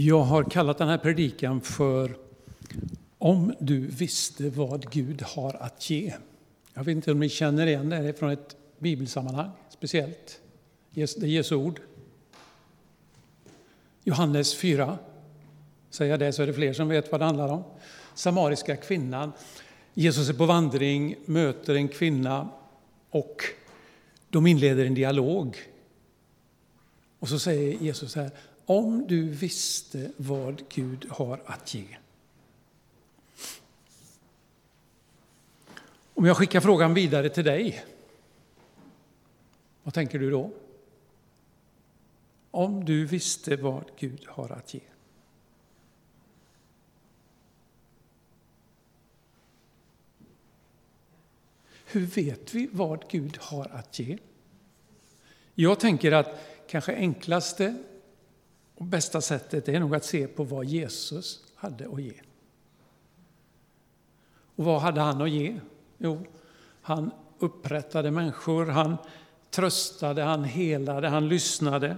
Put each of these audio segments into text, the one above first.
Jag har kallat den här predikan för Om du visste vad Gud har att ge. Jag vet inte om ni känner igen det från ett bibelsammanhang speciellt. Det är Jesu ord. Johannes 4. Säger jag det så är det fler som vet vad det handlar om. Samariska kvinnan. Jesus är på vandring, möter en kvinna och de inleder en dialog. Och så säger Jesus här, om du visste vad Gud har att ge. Om jag skickar frågan vidare till dig, vad tänker du då? Om du visste vad Gud har att ge. Hur vet vi vad Gud har att ge? Jag tänker att kanske enklaste och bästa sättet är nog att se på vad Jesus hade att ge. Och vad hade han att ge? Jo, han upprättade människor, han tröstade, han helade, han lyssnade.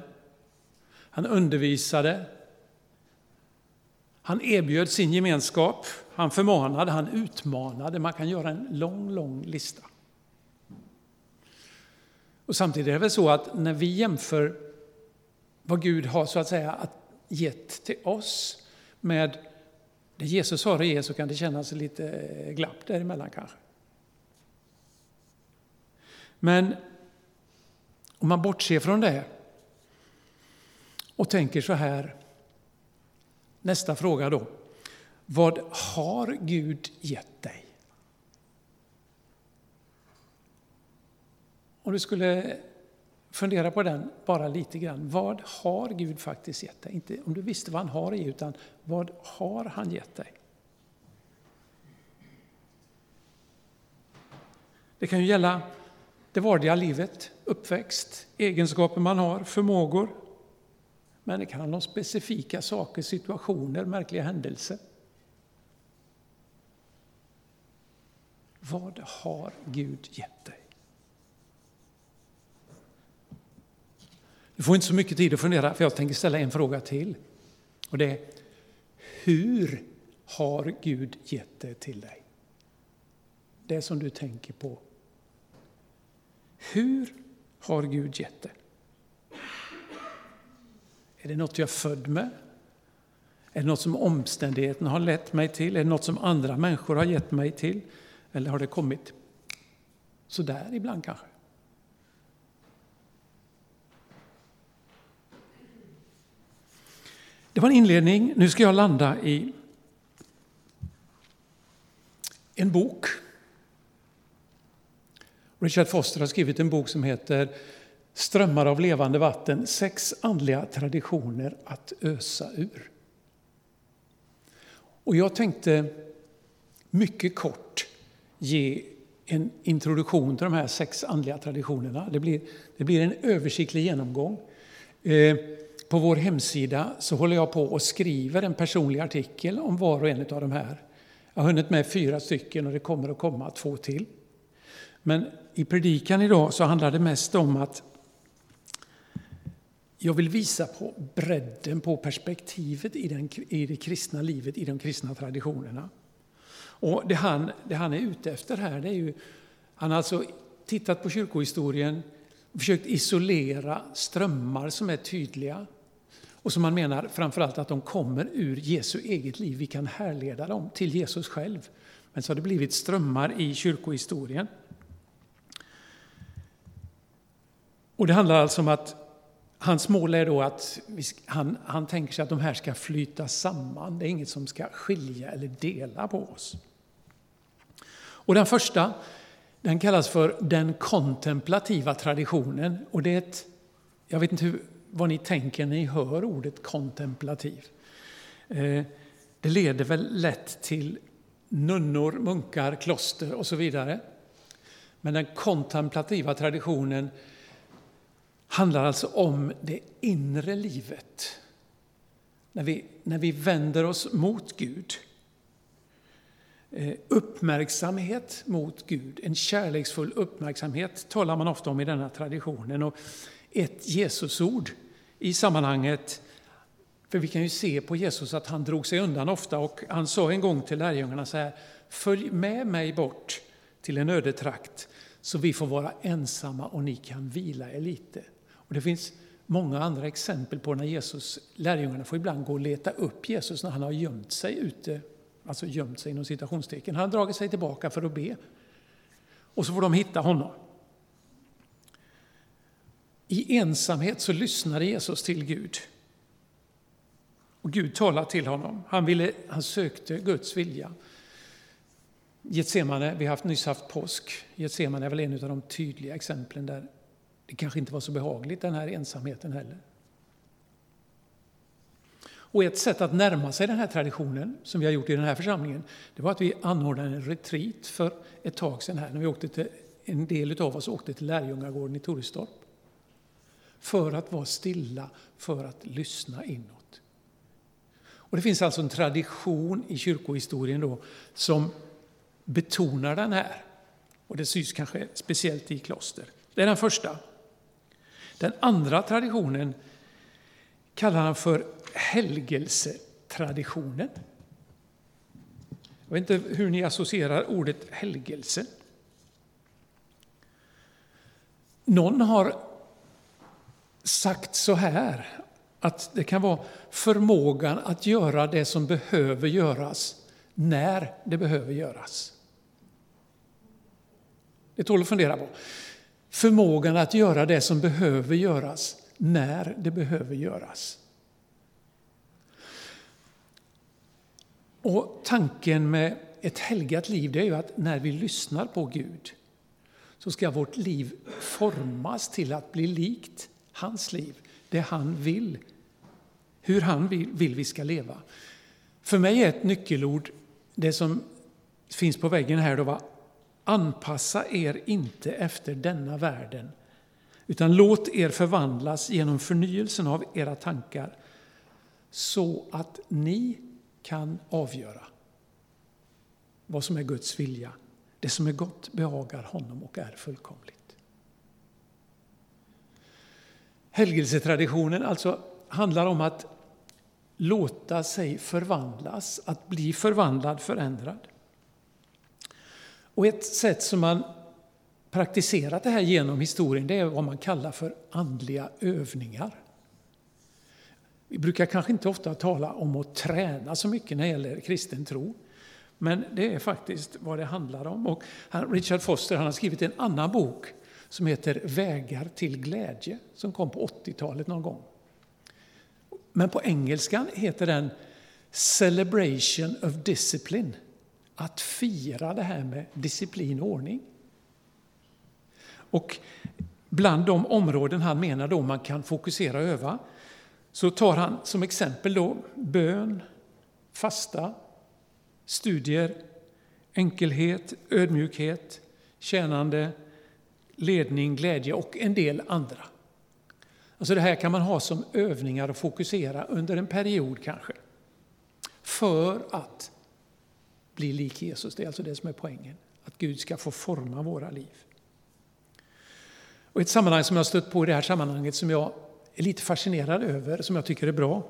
Han undervisade. Han erbjöd sin gemenskap, han förmanade, han utmanade. Man kan göra en lång, lång lista. Och samtidigt är det väl så att när vi jämför vad Gud har så att säga gett till oss med det Jesus har att ge så kan det kännas lite eh, glapp däremellan kanske. Men om man bortser från det och tänker så här, nästa fråga då. Vad har Gud gett dig? Om du skulle fundera på den bara lite grann. Vad har Gud faktiskt gett dig? Inte om du visste vad han har i utan vad har han gett dig? Det kan ju gälla det vardagliga livet, uppväxt, egenskaper man har, förmågor. Men det kan handla om specifika saker, situationer, märkliga händelser. Vad har Gud gett dig? Du får inte så mycket tid att fundera, för jag tänker ställa en fråga till. Och det är, hur har Gud gett det till dig? Det som du tänker på. Hur har Gud gett det? Är det något jag är född med? Är det något som omständigheterna har lett mig till? Är det något som andra människor har gett mig till? Eller har det kommit sådär ibland kanske? Det var en inledning. Nu ska jag landa i en bok. Richard Foster har skrivit en bok som heter Strömmar av levande vatten, sex andliga traditioner att ösa ur. Och jag tänkte mycket kort ge en introduktion till de här sex andliga traditionerna. Det blir, det blir en översiktlig genomgång. Eh, på vår hemsida så håller jag på och skriver en personlig artikel om var och en av de här. Jag har hunnit med fyra stycken och det kommer att komma två till. Men i predikan idag så handlar det mest om att jag vill visa på bredden på perspektivet i, den, i det kristna livet, i de kristna traditionerna. Och det han, det han är ute efter här, det är ju, han har alltså tittat på kyrkohistorien, försökt isolera strömmar som är tydliga och som man menar framförallt att de kommer ur Jesu eget liv. Vi kan härleda dem till Jesus själv. Men så har det blivit strömmar i kyrkohistorien. Och det handlar alltså om att hans mål är då att han, han tänker sig att de här ska flyta samman. Det är inget som ska skilja eller dela på oss. Och den första den kallas för den kontemplativa traditionen. Och det är ett, jag vet inte hur, vad ni tänker när ni hör ordet kontemplativ. Eh, det leder väl lätt till nunnor, munkar, kloster och så vidare. Men den kontemplativa traditionen handlar alltså om det inre livet. När vi, när vi vänder oss mot Gud. Eh, uppmärksamhet mot Gud, en kärleksfull uppmärksamhet talar man ofta om i denna traditionen. Och ett Jesusord i sammanhanget För vi kan ju se på Jesus att han drog sig undan ofta och han sa en gång till lärjungarna så här, följ med mig bort till en öde trakt så vi får vara ensamma och ni kan vila er lite. Och det finns många andra exempel på när Jesus, lärjungarna får ibland gå och leta upp Jesus när han har gömt sig ute, alltså gömt sig inom citationstecken. Han har dragit sig tillbaka för att be. Och så får de hitta honom. I ensamhet så lyssnade Jesus till Gud. Och Gud talade till honom. Han, ville, han sökte Guds vilja. Getsemane, vi har haft, nyss haft påsk. Getsemane är väl en av de tydliga exemplen där det kanske inte var så behagligt, den här ensamheten heller. Och ett sätt att närma sig den här traditionen, som vi har gjort i den här församlingen, det var att vi anordnade en retreat för ett tag sedan här, när vi åkte till, en del av oss åkte till Lärjungagården i Torestorp. För att vara stilla, för att lyssna inåt. Och det finns alltså en tradition i kyrkohistorien då, som betonar den här. Och det syns kanske speciellt i kloster. Det är den första. Den andra traditionen kallar han för helgelsetraditionen. Jag vet inte hur ni associerar ordet helgelse. Någon har sagt så här, att det kan vara förmågan att göra det som behöver göras när det behöver göras. Det tål att fundera på. Förmågan att göra det som behöver göras när det behöver göras. Och tanken med ett helgat liv det är ju att när vi lyssnar på Gud så ska vårt liv formas till att bli likt hans liv, det han vill, hur han vill, vill vi ska leva. För mig är ett nyckelord det som finns på väggen här då var Anpassa er inte efter denna världen, utan låt er förvandlas genom förnyelsen av era tankar, så att ni kan avgöra vad som är Guds vilja. Det som är gott behagar honom och är fullkomligt. Helgelsetraditionen alltså handlar om att låta sig förvandlas, att bli förvandlad, förändrad. Och ett sätt som man praktiserat det här genom historien det är vad man kallar för andliga övningar. Vi brukar kanske inte ofta tala om att träna så mycket när det gäller kristen tro. Men det är faktiskt vad det handlar om. Och Richard Foster han har skrivit en annan bok som heter Vägar till glädje, som kom på 80-talet någon gång. Men på engelskan heter den Celebration of Discipline att fira det här med disciplin och ordning. Och bland de områden han menar då man kan fokusera och öva så tar han som exempel då bön, fasta, studier, enkelhet, ödmjukhet, tjänande, ledning, glädje och en del andra. Alltså det här kan man ha som övningar och fokusera under en period kanske. För att bli lik Jesus. Det är alltså det som är poängen. Att Gud ska få forma våra liv. Och ett sammanhang som jag stött på i det här sammanhanget som jag är lite fascinerad över, som jag tycker är bra,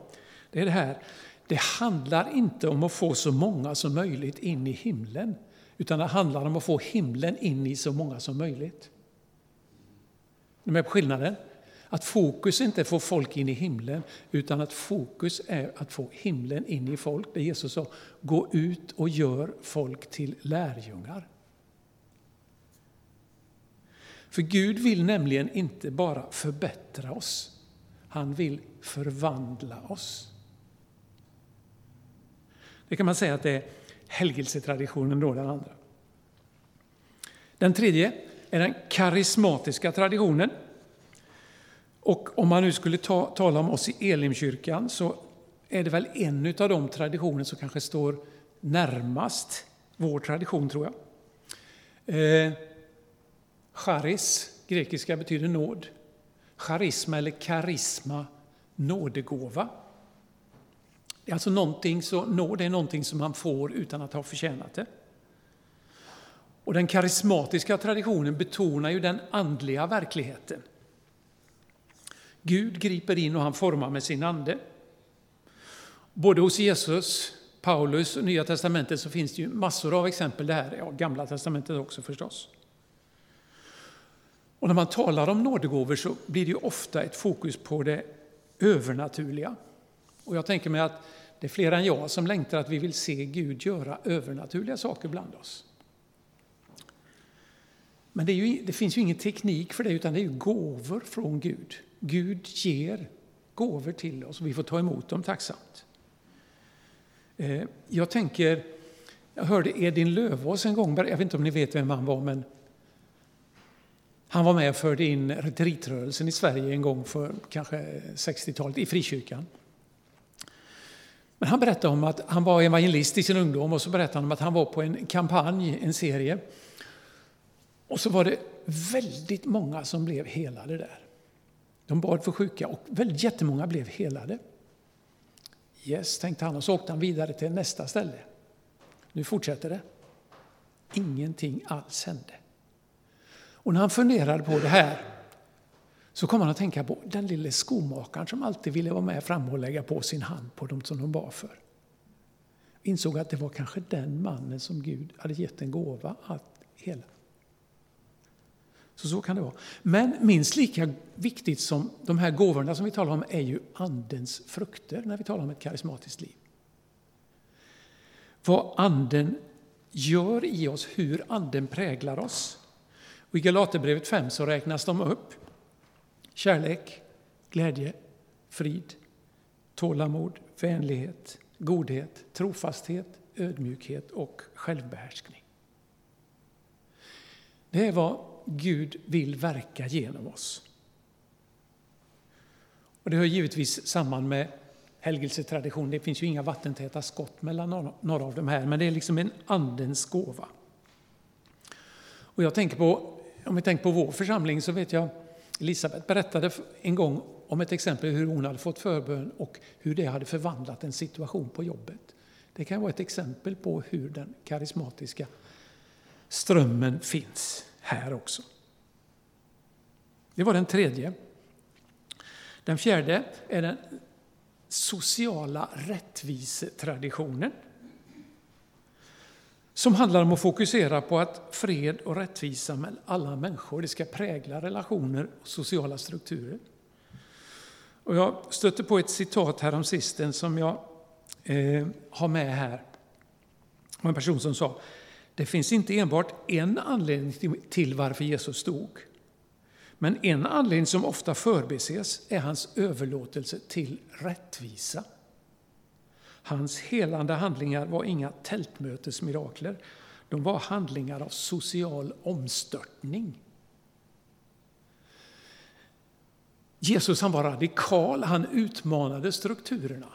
det är det här. Det handlar inte om att få så många som möjligt in i himlen, utan det handlar om att få himlen in i så många som möjligt. Är med på skillnaden? Att fokus inte är att få folk in i himlen, utan att fokus är att få himlen in i folk. Det Jesus sa, gå ut och gör folk till lärjungar. För Gud vill nämligen inte bara förbättra oss, han vill förvandla oss. Det kan man säga att det är helgelsetraditionen då, den andra. Den tredje är den karismatiska traditionen. Och om man nu skulle ta, tala om oss i Elimkyrkan så är det väl en av de traditioner som kanske står närmast vår tradition, tror jag. Eh, charis, grekiska, betyder nåd. Charisma eller karisma, nådegåva. Det är alltså någonting, så, nåd är någonting som man får utan att ha förtjänat det. Och den karismatiska traditionen betonar ju den andliga verkligheten. Gud griper in och han formar med sin ande. Både hos Jesus, Paulus och Nya Testamentet så finns det ju massor av exempel där, ja, Gamla Testamentet också förstås. Och när man talar om nådegåvor så blir det ju ofta ett fokus på det övernaturliga. Och jag tänker mig att det är fler än jag som längtar att vi vill se Gud göra övernaturliga saker bland oss. Men det, ju, det, finns ju ingen teknik för det, utan det är ju gåvor från Gud. Gud ger gåvor till oss och vi får ta emot dem tacksamt. Eh, jag tänker, jag hörde Edin Lövås en gång, jag vet inte om ni vet vem han var, men han var med och förde in retreatrörelsen i Sverige en gång för kanske 60-talet i frikyrkan. Men han berättade om att han var evangelist i sin ungdom och så berättade han om att han var på en kampanj, en serie. Och så var det väldigt många som blev helade där. De bad för sjuka och väldigt jättemånga blev helade. Yes, tänkte han och så åkte han vidare till nästa ställe. Nu fortsätter det. Ingenting alls hände. Och när han funderade på det här så kom han att tänka på den lille skomakaren som alltid ville vara med fram och lägga på sin hand på dem som de bar för. Insåg att det var kanske den mannen som Gud hade gett en gåva att hela. Så så kan det vara. Men minst lika viktigt som de här gåvorna som vi talar om är ju Andens frukter när vi talar om ett karismatiskt liv. Vad Anden gör i oss, hur Anden präglar oss. Och I Galaterbrevet 5 så räknas de upp. Kärlek, glädje, frid, tålamod, vänlighet, godhet, trofasthet, ödmjukhet och självbehärskning. Det är vad Gud vill verka genom oss. Och det hör givetvis samman med helgelsetradition. Det finns ju inga vattentäta skott mellan några av de här, men det är liksom en andens gåva. Och jag tänker på, om vi tänker på vår församling så vet jag Elisabet berättade en gång om ett exempel hur hon hade fått förbön och hur det hade förvandlat en situation på jobbet. Det kan vara ett exempel på hur den karismatiska strömmen finns här också. Det var den tredje. Den fjärde är den sociala rättvisetraditionen som handlar om att fokusera på att fred och rättvisa mellan alla människor det ska prägla relationer och sociala strukturer. Och jag stötte på ett citat häromsistens som jag eh, har med här. En person som sa det finns inte enbart en anledning till varför Jesus dog. Men en anledning som ofta förbises är hans överlåtelse till rättvisa. Hans helande handlingar var inga tältmötesmirakler. De var handlingar av social omstörtning. Jesus han var radikal, han utmanade strukturerna.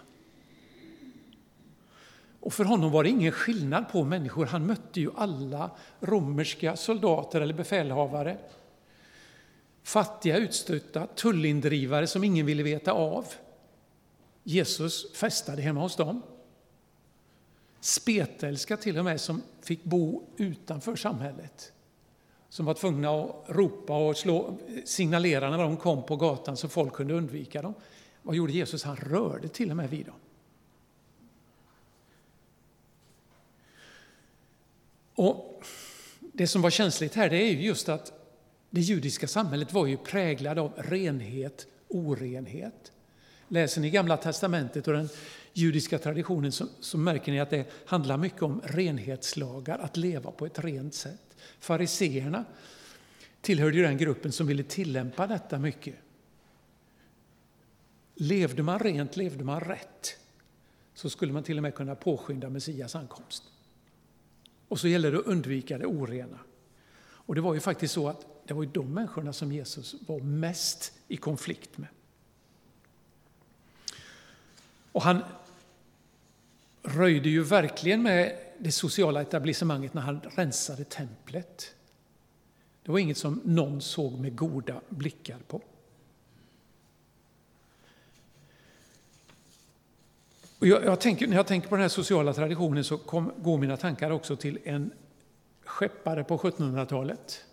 Och för honom var det ingen skillnad på människor. Han mötte ju alla romerska soldater eller befälhavare. Fattiga, utstötta, tullindrivare som ingen ville veta av. Jesus festade hemma hos dem. Spetälska till och med som fick bo utanför samhället. Som var tvungna att ropa och slå, signalera när de kom på gatan så folk kunde undvika dem. Vad gjorde Jesus? Han rörde till och med vid dem. Och Det som var känsligt här det är just att det judiska samhället var ju präglat av renhet, orenhet. Läser ni Gamla testamentet och den judiska traditionen så, så, märker ni att det handlar mycket om renhetslagar, att leva på ett rent sätt. Fariseerna tillhörde ju den gruppen som ville tillämpa detta mycket. Levde man rent, levde man rätt, så skulle man till och med kunna påskynda Messias ankomst. Och så gäller det att undvika det orena. Och det var ju faktiskt så att det var ju de människorna som Jesus var mest i konflikt med. Och han röjde ju verkligen med det sociala etablissemanget när han rensade templet. Det var inget som någon såg med goda blickar på. Och jag, jag tänker, när jag tänker på den här sociala traditionen så kom, går mina tankar också till en skeppare på 1700-talet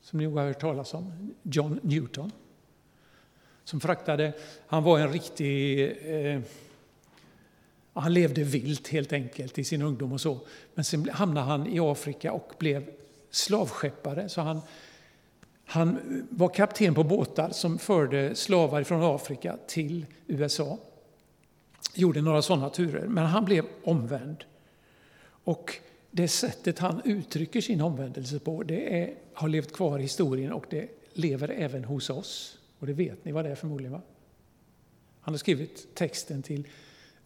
som ni nog har hört talas om, John Newton. Som fraktade, han var en riktig eh, Han levde vilt helt enkelt i sin ungdom och så. Men sen hamnade han i Afrika och blev slavskeppare. Så han, han var kapten på båtar som förde slavar från Afrika till USA. Gjorde några sådana turer, men han blev omvänd. Och det sättet han uttrycker sin omvändelse på, det är, har levt kvar i historien och det lever även hos oss. Och det vet ni vad det är förmodligen va? Han har skrivit texten till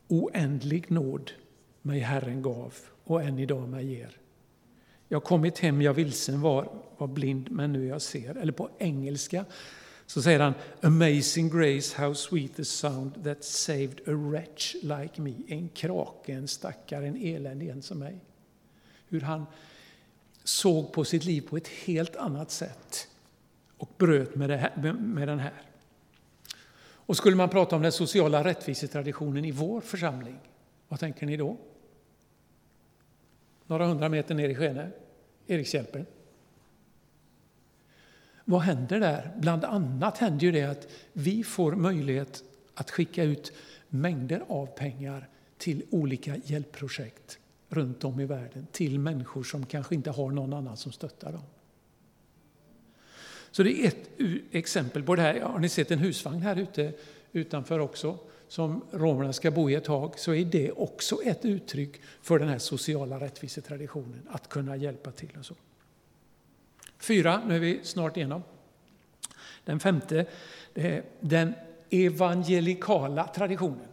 Oändlig nåd mig Herren gav och än idag mig ger. Jag kommit hem, jag vilsen var, var blind, men nu jag ser. Eller på engelska så säger han Amazing grace, how sweet the sound that saved a wretch like me. En krake, en stackare, en eländig en som mig. Hur han såg på sitt liv på ett helt annat sätt och bröt med, här, med den här. Och skulle man prata om den sociala rättvisetraditionen i vår församling, vad tänker ni då? Några hundra meter ner i Skene, Erikshjälpen. Vad händer där? Bland annat händer ju det att vi får möjlighet att skicka ut mängder av pengar till olika hjälpprojekt runt om i världen, till människor som kanske inte har någon annan som stöttar dem. Så det är ett exempel på det här. Har ni sett en husvagn här ute utanför också? Som romerna ska bo i ett tag, så är det också ett uttryck för den här sociala rättvisetraditionen, att kunna hjälpa till och så. Fyra, nu är vi snart igenom. Den femte, det är den evangelikala traditionen.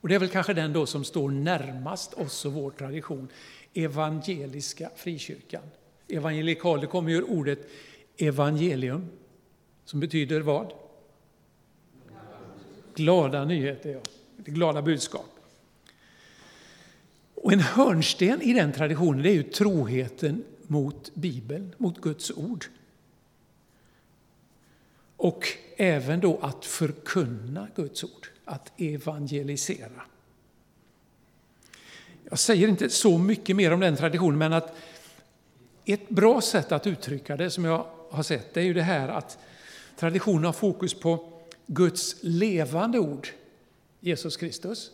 Och det är väl kanske den då som står närmast oss och vår tradition, evangeliska frikyrkan. Evangelikal, det kommer ur ordet evangelium, som betyder vad? Glada nyheter, ja. Det glada budskap. Och en hörnsten i den traditionen det är ju troheten mot Bibeln, mot Guds ord. Och även då att förkunna Guds ord, att evangelisera. Jag säger inte så mycket mer om den traditionen, men att ett bra sätt att uttrycka det som jag har sett, det är ju det här att traditionen har fokus på Guds levande ord, Jesus Kristus.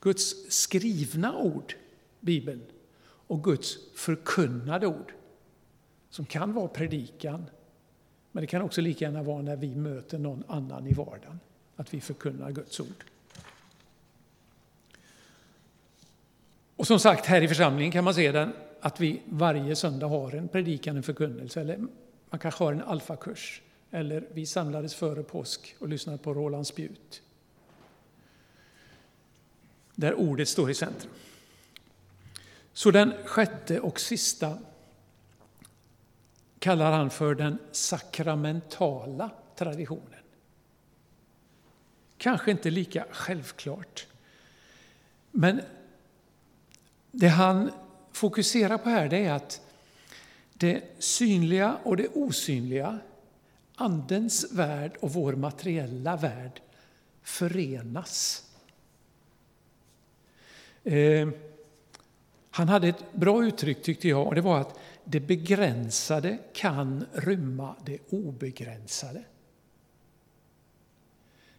Guds skrivna ord, Bibeln. Och Guds förkunnade ord, som kan vara predikan, men det kan också lika gärna vara när vi möter någon annan i vardagen, att vi förkunnar Guds ord. Och som sagt, här i församlingen kan man se den, att vi varje söndag har en predikan, en förkunnelse, eller man kanske har en alfakurs. Eller vi samlades före påsk och lyssnade på Roland Spjut. Där ordet står i centrum. Så den sjätte och sista kallar han för den sakramentala traditionen. Kanske inte lika självklart. Men det han fokuserar på här det är att det synliga och det osynliga, Andens värld och vår materiella värld, förenas. Eh, han hade ett bra uttryck tyckte jag, och det var att det begränsade kan rymma det obegränsade.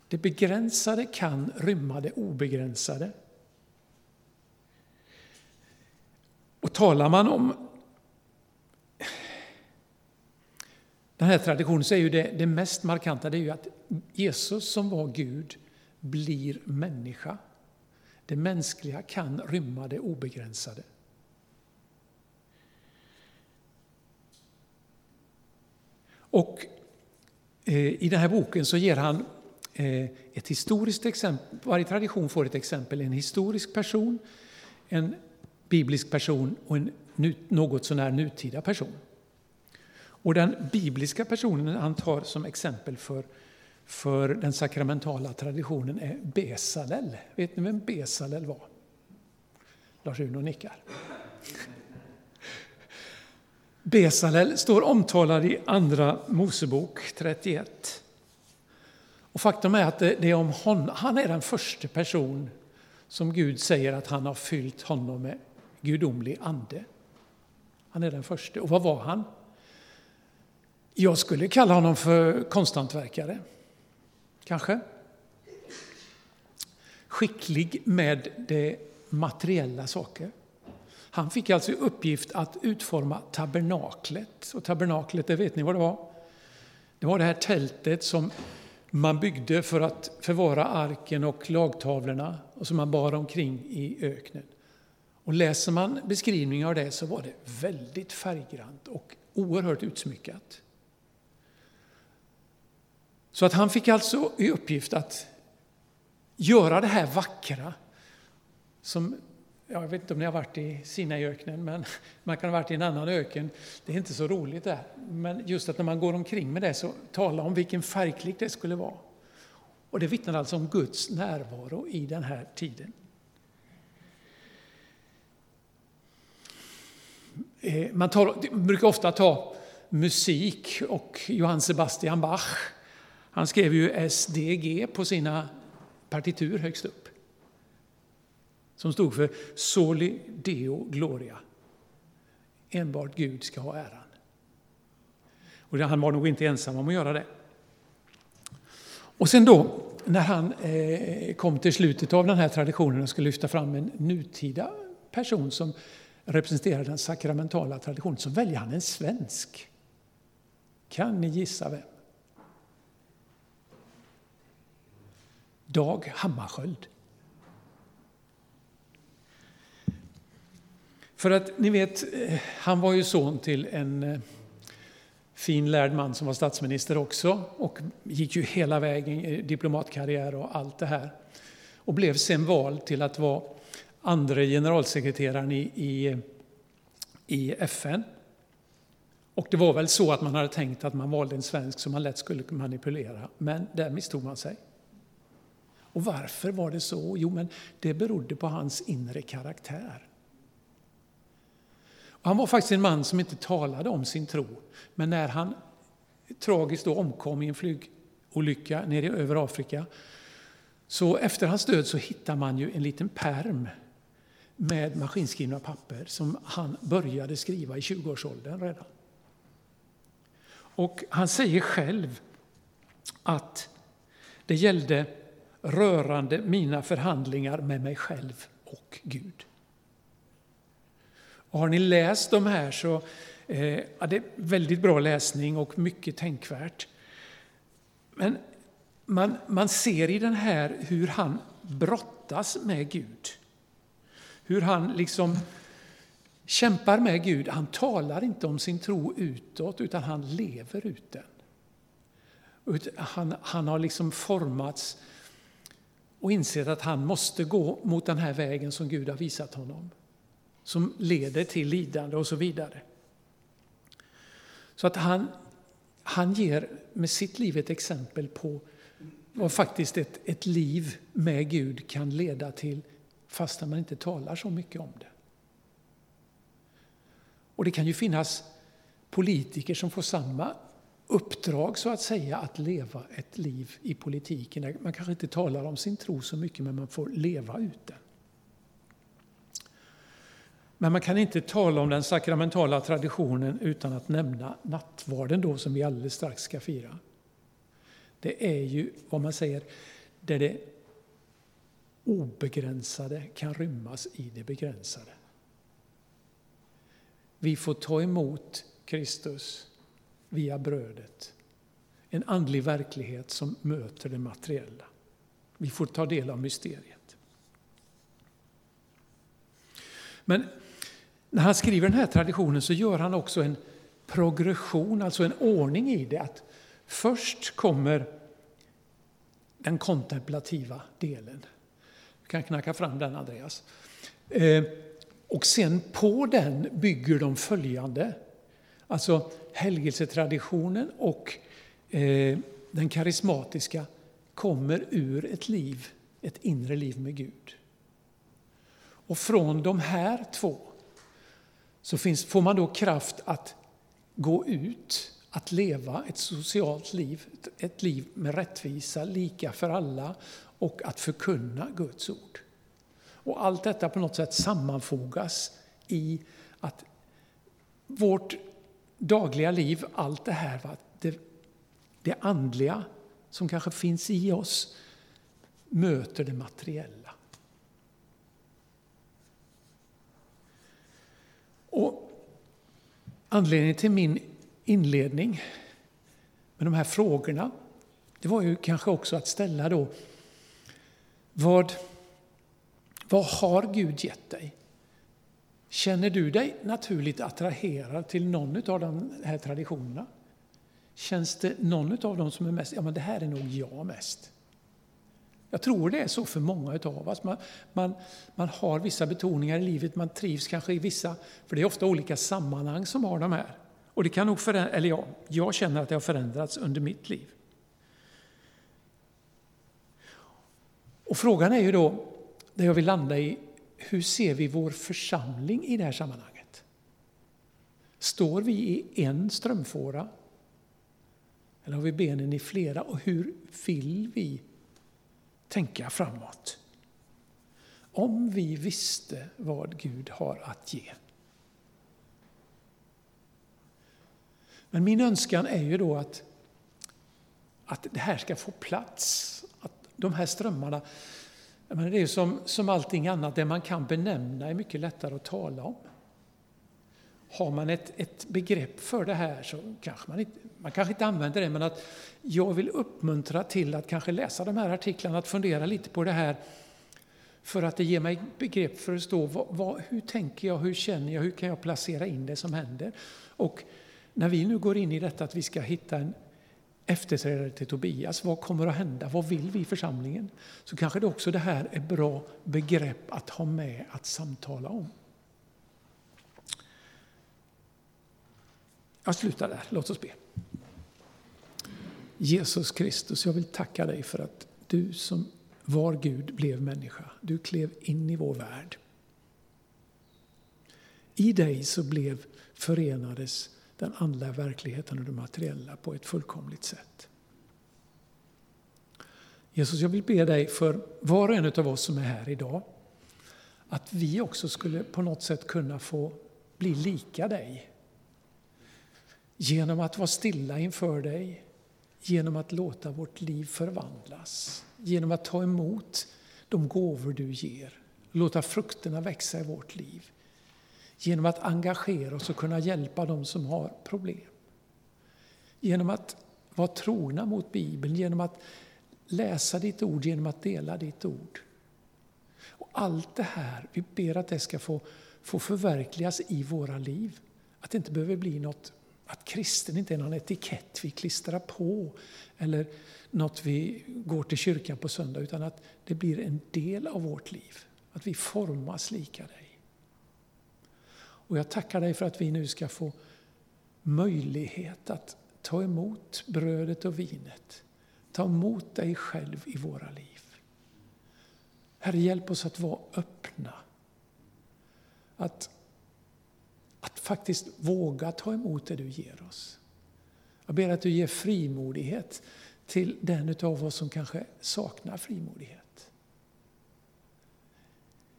Det begränsade kan rymma det obegränsade. Och talar man om den här traditionen så är ju det, det mest markanta det är ju att Jesus som var Gud blir människa. Det mänskliga kan rymma det obegränsade. Och eh, i den här boken så ger han eh, ett historiskt exempel. Varje tradition får ett exempel. En historisk person, en biblisk person och en något sånär nutida person. Och den bibliska personen han tar som exempel för, för den sakramentala traditionen är Besalel. Vet ni vem Besalel var? Lars-Uno nickar. Besalel står omtalad i Andra Mosebok 31. Och faktum är att det är om hon, han är den första person som Gud säger att han har fyllt honom med gudomlig ande. Han är den första. Och vad var han? Jag skulle kalla honom för konsthantverkare. Kanske. skicklig med det materiella saker. Han fick alltså i uppgift att utforma tabernaklet. Och tabernaklet, det vet ni vad det var? Det var det här tältet som man byggde för att förvara arken och lagtavlorna och som man bar omkring i öknen. Och läser man beskrivningar av det så var det väldigt färggrant och oerhört utsmyckat. Så att han fick alltså i uppgift att göra det här vackra som jag vet inte om ni har varit i Sinaiöknen, men man kan ha varit i en annan öken. Det är inte så roligt där. Men just att när man går omkring med det så tala om vilken färgklick det skulle vara. Och det vittnar alltså om Guds närvaro i den här tiden. Eh, man, tar, man brukar ofta ta musik och Johann Sebastian Bach. Han skrev ju SDG på sina partitur högst upp som stod för Soli Deo Gloria. Enbart Gud ska ha äran. Och han var nog inte ensam om att göra det. Och sen då, när han eh, kom till slutet av den här traditionen och skulle lyfta fram en nutida person som representerar den sakramentala traditionen, så väljer han en svensk. Kan ni gissa vem? Dag Hammarskjöld. För att ni vet, eh, han var ju son till en eh, fin lärd man som var statsminister också och gick ju hela vägen i diplomatkarriär och allt det här. Och blev sen vald till att vara andra generalsekreteraren i, i, i FN. Och det var väl så att man hade tänkt att man valde en svensk som man lätt skulle manipulera, men där misstog man sig. Och varför var det så? Jo, men det berodde på hans inre karaktär. Han var faktiskt en man som inte talade om sin tro. Men när han tragiskt då omkom i en flygolycka nere över Afrika, så efter hans död så hittar man ju en liten perm med maskinskrivna papper som han började skriva i 20-årsåldern redan. Och han säger själv att det gällde rörande mina förhandlingar med mig själv och Gud. Och har ni läst de här så eh, ja, det är väldigt bra läsning och mycket tänkvärt. Men man, man ser i den här hur han brottas med Gud. Hur han liksom kämpar med Gud. Han talar inte om sin tro utåt, utan han lever ut den. Han, han har liksom formats och insett att han måste gå mot den här vägen som Gud har visat honom som leder till lidande och så vidare. Så att han, han ger med sitt liv ett exempel på vad faktiskt ett, ett liv med Gud kan leda till fastän man inte talar så mycket om det. Och det kan ju finnas politiker som får samma uppdrag så att säga att leva ett liv i politiken. Man kanske inte talar om sin tro så mycket men man får leva ut den. Men man kan inte tala om den sakramentala traditionen utan att nämna nattvarden då, som vi alldeles strax ska fira. Det är ju vad man säger, där det obegränsade kan rymmas i det begränsade. Vi får ta emot Kristus via brödet. En andlig verklighet som möter det materiella. Vi får ta del av mysteriet. Men när han skriver den här traditionen så gör han också en progression, alltså en ordning i det. Att först kommer den kontemplativa delen. Du kan knacka fram den, Andreas. Eh, och sen på den bygger de följande. Alltså helgelsetraditionen och eh, den karismatiska kommer ur ett liv, ett inre liv med Gud. Och från de här två så finns, får man då kraft att gå ut, att leva ett socialt liv, ett liv med rättvisa, lika för alla och att förkunna Guds ord. Och allt detta på något sätt sammanfogas i att vårt dagliga liv, allt det här, va? Det, det andliga som kanske finns i oss, möter det materiella. Och anledningen till min inledning med de här frågorna, det var ju kanske också att ställa då, vad, vad har Gud gett dig? Känner du dig naturligt attraherad till någon av de här traditionerna? Känns det någon av dem som är mest, ja men det här är nog jag mest. Jag tror det är så för många av oss. Man, man, man har vissa betoningar i livet, man trivs kanske i vissa, för det är ofta olika sammanhang som har de här. Och det kan nog förändras, eller ja, jag känner att det har förändrats under mitt liv. Och frågan är ju då, där jag vill landa i, hur ser vi vår församling i det här sammanhanget? Står vi i en strömfåra? Eller har vi benen i flera? Och hur vill vi tänka framåt? Om vi visste vad Gud har att ge. Men min önskan är ju då att, att det här ska få plats. Att de här strömmarna, men det är som, som allting annat, det man kan benämna är mycket lättare att tala om. Har man ett, ett begrepp för det här så kanske man inte, man kanske inte använder det, men att jag vill uppmuntra till att kanske läsa de här artiklarna, att fundera lite på det här, för att det ger mig begrepp för att stå, vad, vad, hur tänker jag, hur känner jag, hur kan jag placera in det som händer? Och när vi nu går in i detta att vi ska hitta en efterträdare till Tobias, vad kommer att hända? Vad vill vi i församlingen? Så kanske det också det här är bra begrepp att ha med att samtala om. Jag slutar där, låt oss be. Jesus Kristus, jag vill tacka dig för att du som var Gud blev människa. Du klev in i vår värld. I dig så blev förenades den andliga verkligheten och det materiella på ett fullkomligt sätt. Jesus, jag vill be dig för var och en av oss som är här idag, att vi också skulle på något sätt kunna få bli lika dig. Genom att vara stilla inför dig, genom att låta vårt liv förvandlas, genom att ta emot de gåvor du ger, låta frukterna växa i vårt liv genom att engagera oss och kunna hjälpa dem som har problem. Genom att vara trogna mot Bibeln, genom att läsa ditt ord, genom att dela ditt ord. Och allt det här, vi ber att det ska få, få förverkligas i våra liv. Att det inte behöver bli något, att kristen inte är någon etikett vi klistrar på eller något vi går till kyrkan på söndag, utan att det blir en del av vårt liv. Att vi formas lika dig. Och jag tackar dig för att vi nu ska få möjlighet att ta emot brödet och vinet. Ta emot dig själv i våra liv. Herre, hjälp oss att vara öppna. Att, att faktiskt våga ta emot det du ger oss. Jag ber att du ger frimodighet till den av oss som kanske saknar frimodighet.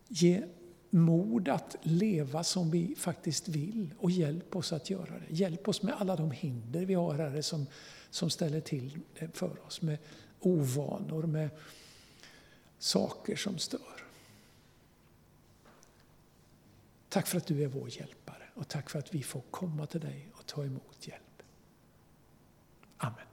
Ge mod att leva som vi faktiskt vill och hjälp oss att göra det. Hjälp oss med alla de hinder vi har här som, som ställer till det för oss. Med ovanor, med saker som stör. Tack för att du är vår hjälpare och tack för att vi får komma till dig och ta emot hjälp. Amen.